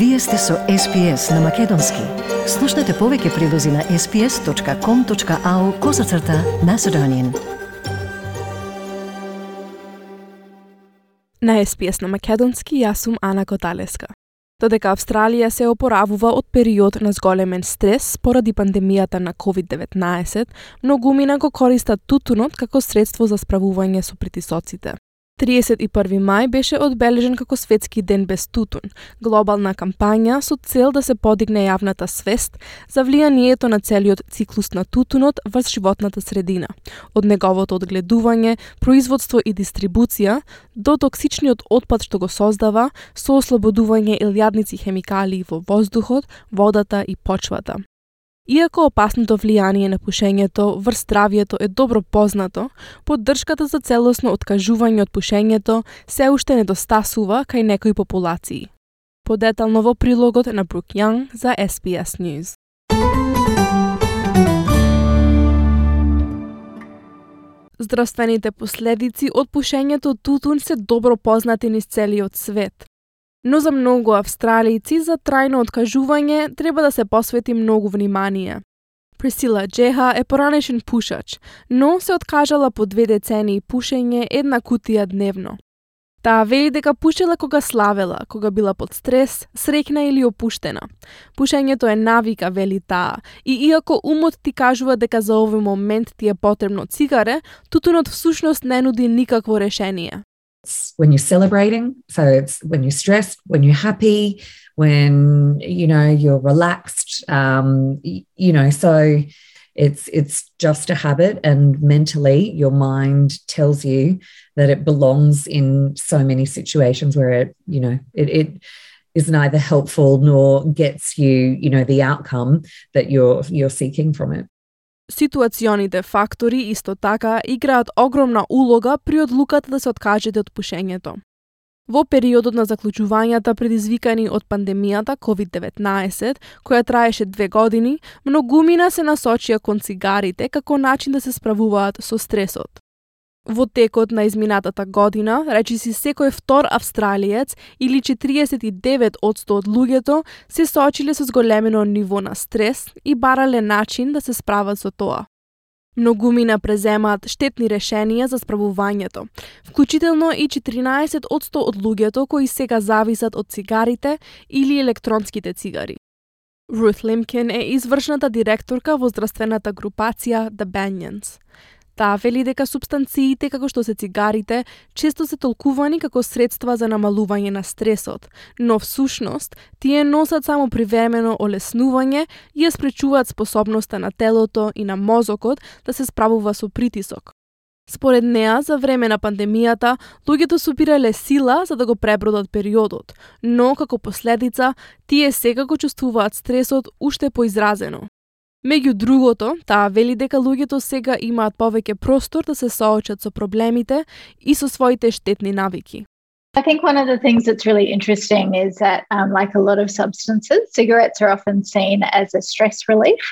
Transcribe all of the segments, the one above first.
Вие сте со SPS на Македонски. Слушнете повеќе прилози на sps.com.au козацрта на Седонин. На SPS на Македонски јас сум Ана Коталеска. Додека Австралија се опоравува од период на зголемен стрес поради пандемијата на COVID-19, многумина го користат тутунот како средство за справување со притисоците. 31 мај беше одбележен како Светски ден без тутун, глобална кампања со цел да се подигне јавната свест за влијанието на целиот циклус на тутунот врз животната средина, од неговото одгледување, производство и дистрибуција до токсичниот отпад што го создава со ослободување илјадници хемикалии во воздухот, водата и почвата. Иако опасното влијание на пушењето врз здравјето е добро познато, поддршката за целосно откажување од пушењето се уште недостасува кај некои популации. Подетално во прилогот на Брук Јанг за SBS News. Здравствените последици од пушењето тутун се добро познати низ целиот свет. Но за многу Австралијци за трајно откажување треба да се посвети многу внимание. Присила Джеха е поранешен пушач, но се откажала по две децени пушење една кутија дневно. Таа вели дека пушела кога славела, кога била под стрес, срекна или опуштена. Пушењето е навика, вели таа, и иако умот ти кажува дека за овој момент ти е потребно цигаре, тутунот всушност не нуди никакво решение. It's when you're celebrating. So it's when you're stressed, when you're happy, when you know you're relaxed. Um, you know, so it's it's just a habit, and mentally, your mind tells you that it belongs in so many situations where it, you know, it, it is neither helpful nor gets you, you know, the outcome that you're you're seeking from it. Ситуационите фактори исто така играат огромна улога при одлуката да се откажете од пушењето. Во периодот на заклучувањата предизвикани од пандемијата COVID-19, која траеше две години, многумина се насочија кон цигарите како начин да се справуваат со стресот. Во текот на изминатата година, речи си секој втор австралиец или 49 од од луѓето се соочиле со зголемено ниво на стрес и барале начин да се справат со тоа. Многумина преземаат штетни решенија за справувањето, вклучително и 14 од од луѓето кои сега зависат од цигарите или електронските цигари. Рут Лимкин е извршната директорка во здравствената групација The Banyans. Таа вели дека субстанциите како што се цигарите често се толкувани како средства за намалување на стресот, но всушност тие носат само привремено олеснување и ја спречуваат способноста на телото и на мозокот да се справува со притисок. Според неа, за време на пандемијата, луѓето супирале сила за да го пребродат периодот, но како последица, тие сега чувствуваат стресот уште поизразено. Меѓу другото, таа вели дека луѓето сега имаат повеќе простор да се соочат со проблемите и со своите штетни навики. I think one of the things that's really interesting is that, um, like a lot of substances, cigarettes are often seen as a stress relief.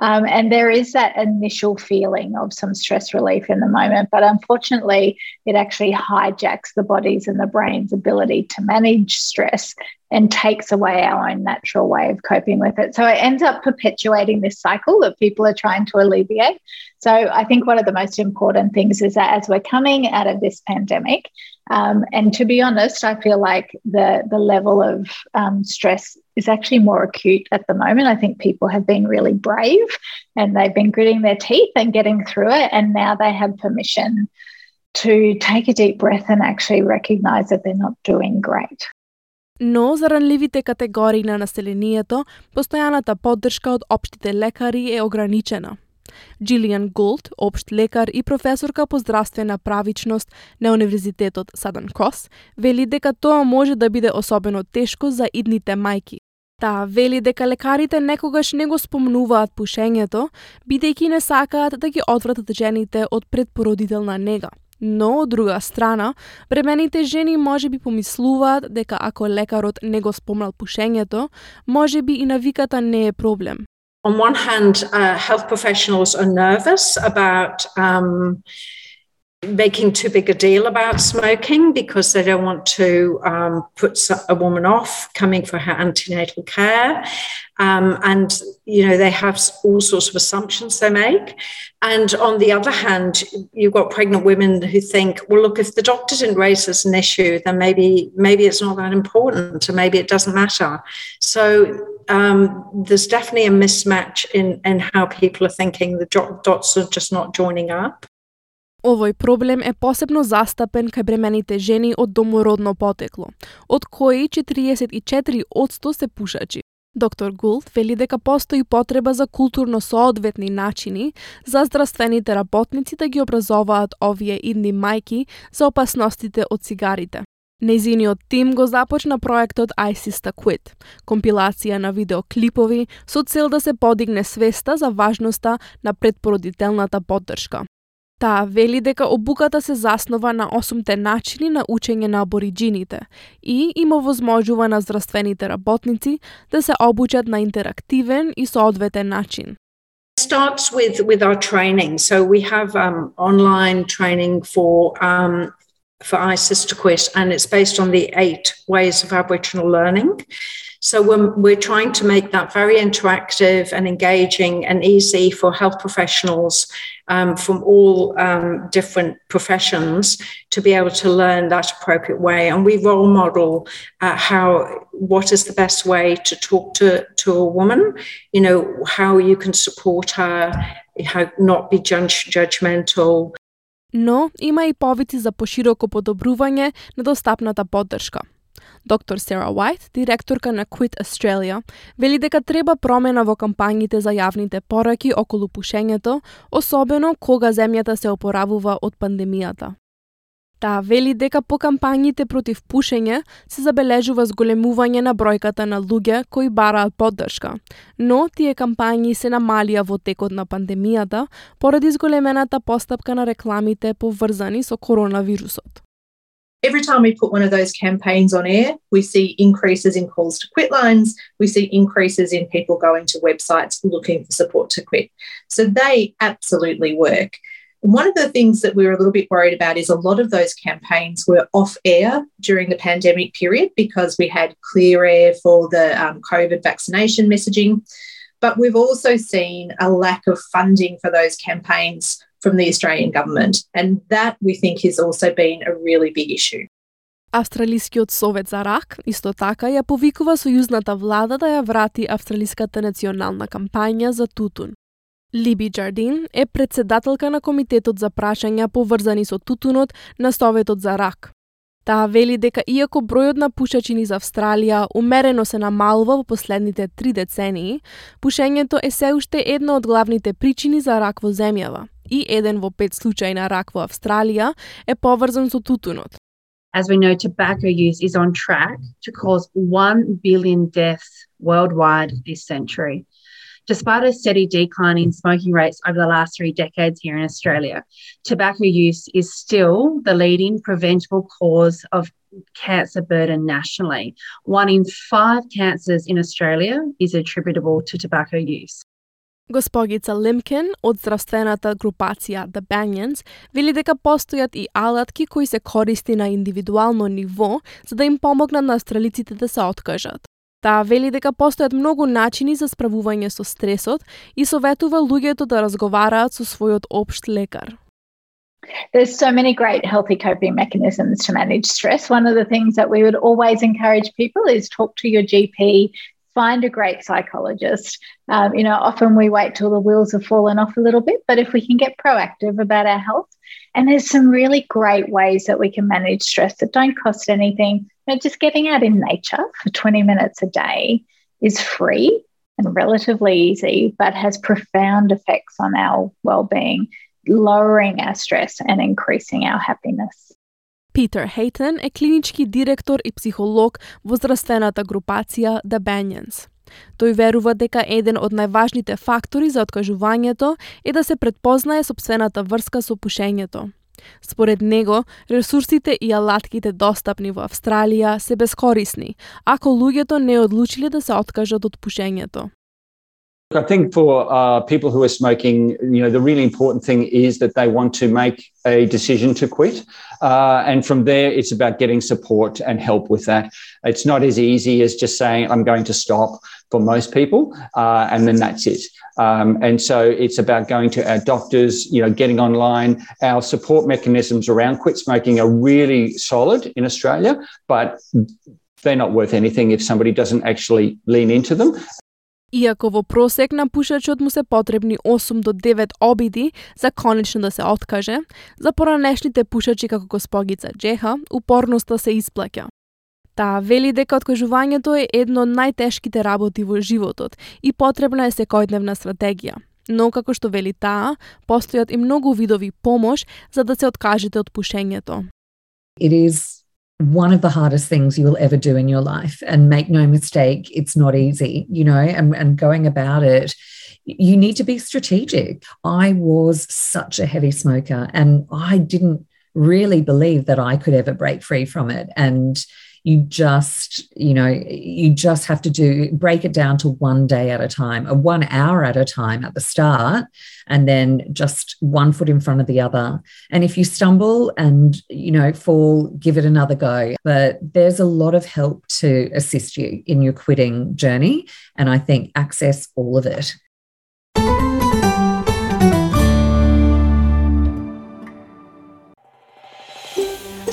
Um, and there is that initial feeling of some stress relief in the moment, but unfortunately, it actually hijacks the body's and the brain's ability to manage stress and takes away our own natural way of coping with it. So it ends up perpetuating this cycle that people are trying to alleviate. So I think one of the most important things is that as we're coming out of this pandemic, um, and to be honest, I feel like the the level of um, stress is actually more acute at the moment. I think people have been really brave and they've been gritting their teeth and getting through it, and now they have permission to take a deep breath and actually recognize that they're not doing great. Но за ранливите категории на населението, постојаната поддршка од општите лекари е ограничена. Джилиан Голд, општ лекар и професорка по здравствена правичност на Универзитетот Садан Крос, вели дека тоа може да биде особено тешко за идните мајки. Таа вели дека лекарите некогаш не го спомнуваат пушењето, бидејќи не сакаат да ги одвратат жените од предпородителна нега. Но, од друга страна, бремените жени може би помислуваат дека ако лекарот не го спомнал пушењето, може би и навиката не е проблем. On one hand, uh, health professionals are nervous about um, making too big a deal about smoking because they don't want to um, put a woman off coming for her antenatal care. Um, and, you know, they have all sorts of assumptions they make. And on the other hand, you've got pregnant women who think, well, look, if the doctor didn't raise this as an issue, then maybe maybe it's not that important, or maybe it doesn't matter. So um, there's definitely a mismatch in in how people are thinking. The dots are just not joining up. Овој проблем е посебно застапен кај бремените жени од домородно потекло, од кои 44% се пушачи. Доктор Гулт вели дека постои потреба за културно соодветни начини за здравствените работници да ги образоваат овие идни мајки за опасностите од цигарите. Незиниот тим го започна проектот I Sista Quit, компилација на видеоклипови со цел да се подигне свеста за важноста на предпородителната поддршка. Таа вели дека обуката се заснова на осумте начини на учење на абориджините и има возможува на здравствените работници да се обучат на интерактивен и соодветен начин. starts with with our training. So we have um, online training for um, for ISIS to quit, and it's based on the eight ways of Aboriginal learning. So we're, we're trying to make that very interactive and engaging and easy for health professionals um, from all um, different professions to be able to learn that appropriate way. And we role model uh, how what is the best way to talk to, to a woman, you know, how you can support her, how not be judge, judgmental. Но има и повици за пошироко подобрување на достапната поддршка. Доктор Сера Уайт, директорка на Quit Australia, вели дека треба промена во кампањите за јавните пораки околу пушењето, особено кога земјата се опоравува од пандемијата. Таа вели дека по кампањите против пушење се забележува зголемување на бројката на луѓе кои бараат поддршка, но тие кампањи се намалија во текот на пандемијата поради зголемената постапка на рекламите поврзани со коронавирусот. Every time we put one of those campaigns on air, we see increases in calls to quit lines. We see increases in people going to websites looking for support to quit. So they absolutely work. one of the things that we were a little bit worried about is a lot of those campaigns were off air during the pandemic period because we had clear air for the um, COVID vaccination messaging. But we've also seen a lack of funding for those campaigns from the Australian government. And that we think has also been a really big issue. Австралискиот совет за рак исто така ја повикува сојузната влада да ја врати австралиската национална кампања за тутун. Либи Джардин е председателка на комитетот за прашања поврзани со тутунот на Советот за рак. Таа вели дека иако бројот на пушачи низ Австралија умерено се намалува во последните три децении, пушењето е се уште една од главните причини за рак во земјава и еден во пет случаи на рак во Австралија е поврзан со тутунот. As we know, tobacco use is on track to cause 1 billion deaths worldwide this century. Despite a steady decline in smoking rates over the last three decades here in Australia, tobacco use is still the leading preventable cause of cancer burden nationally. One in five cancers in Australia is attributable to tobacco use. Госпогица Лимкен од здравствената групација The Banyans вели дека постојат и алатки кои се користи на индивидуално ниво за да им помогнат на австралиците да се откажат. Таа вели дека постојат многу начини за справување со стресот и советува луѓето да разговараат со својот општ лекар. There's so many great healthy coping mechanisms to manage stress. One of the things that we would always encourage people is talk to your GP, find a great psychologist. Um, you know, often we wait till the wheels have fallen off a little bit, but if we can get proactive about our health, and there's some really great ways that we can manage stress that don't cost anything. You know, just getting out in nature for 20 minutes a day is free and relatively easy, but has profound effects on our well-being, lowering our stress and increasing our happiness. Peter Hayton е клинички директор и психолог во здравствената групација The Banyans. Тој верува дека еден од најважните фактори за откажувањето е да се предпознае собствената врска со пушењето. Според него, ресурсите и алатките достапни во Австралија се бескорисни, ако луѓето не одлучиле да се откажат од пушењето. I think for uh, people who are smoking, you know, the really important thing is that they want to make a decision to quit. Uh, and from there, it's about getting support and help with that. It's not as easy as just saying, I'm going to stop for most people, uh, and then that's it. Um, and so it's about going to our doctors, you know, getting online. Our support mechanisms around quit smoking are really solid in Australia, but they're not worth anything if somebody doesn't actually lean into them. Иако во просек на пушачот му се потребни 8 до 9 обиди за конечно да се откаже, за поранешните пушачи како госпогица Джеха, упорноста се исплаќа. Таа вели дека откажувањето е едно од најтешките работи во животот и потребна е секојдневна стратегија. Но како што вели таа, постојат и многу видови помош за да се откажете од пушењето. It is one of the hardest things you will ever do in your life. And make no mistake, it's not easy, you know, and, and going about it, you need to be strategic. I was such a heavy smoker and I didn't really believe that I could ever break free from it. And you just you know you just have to do break it down to one day at a time a one hour at a time at the start and then just one foot in front of the other. And if you stumble and you know fall give it another go. But there's a lot of help to assist you in your quitting journey and i think access all of it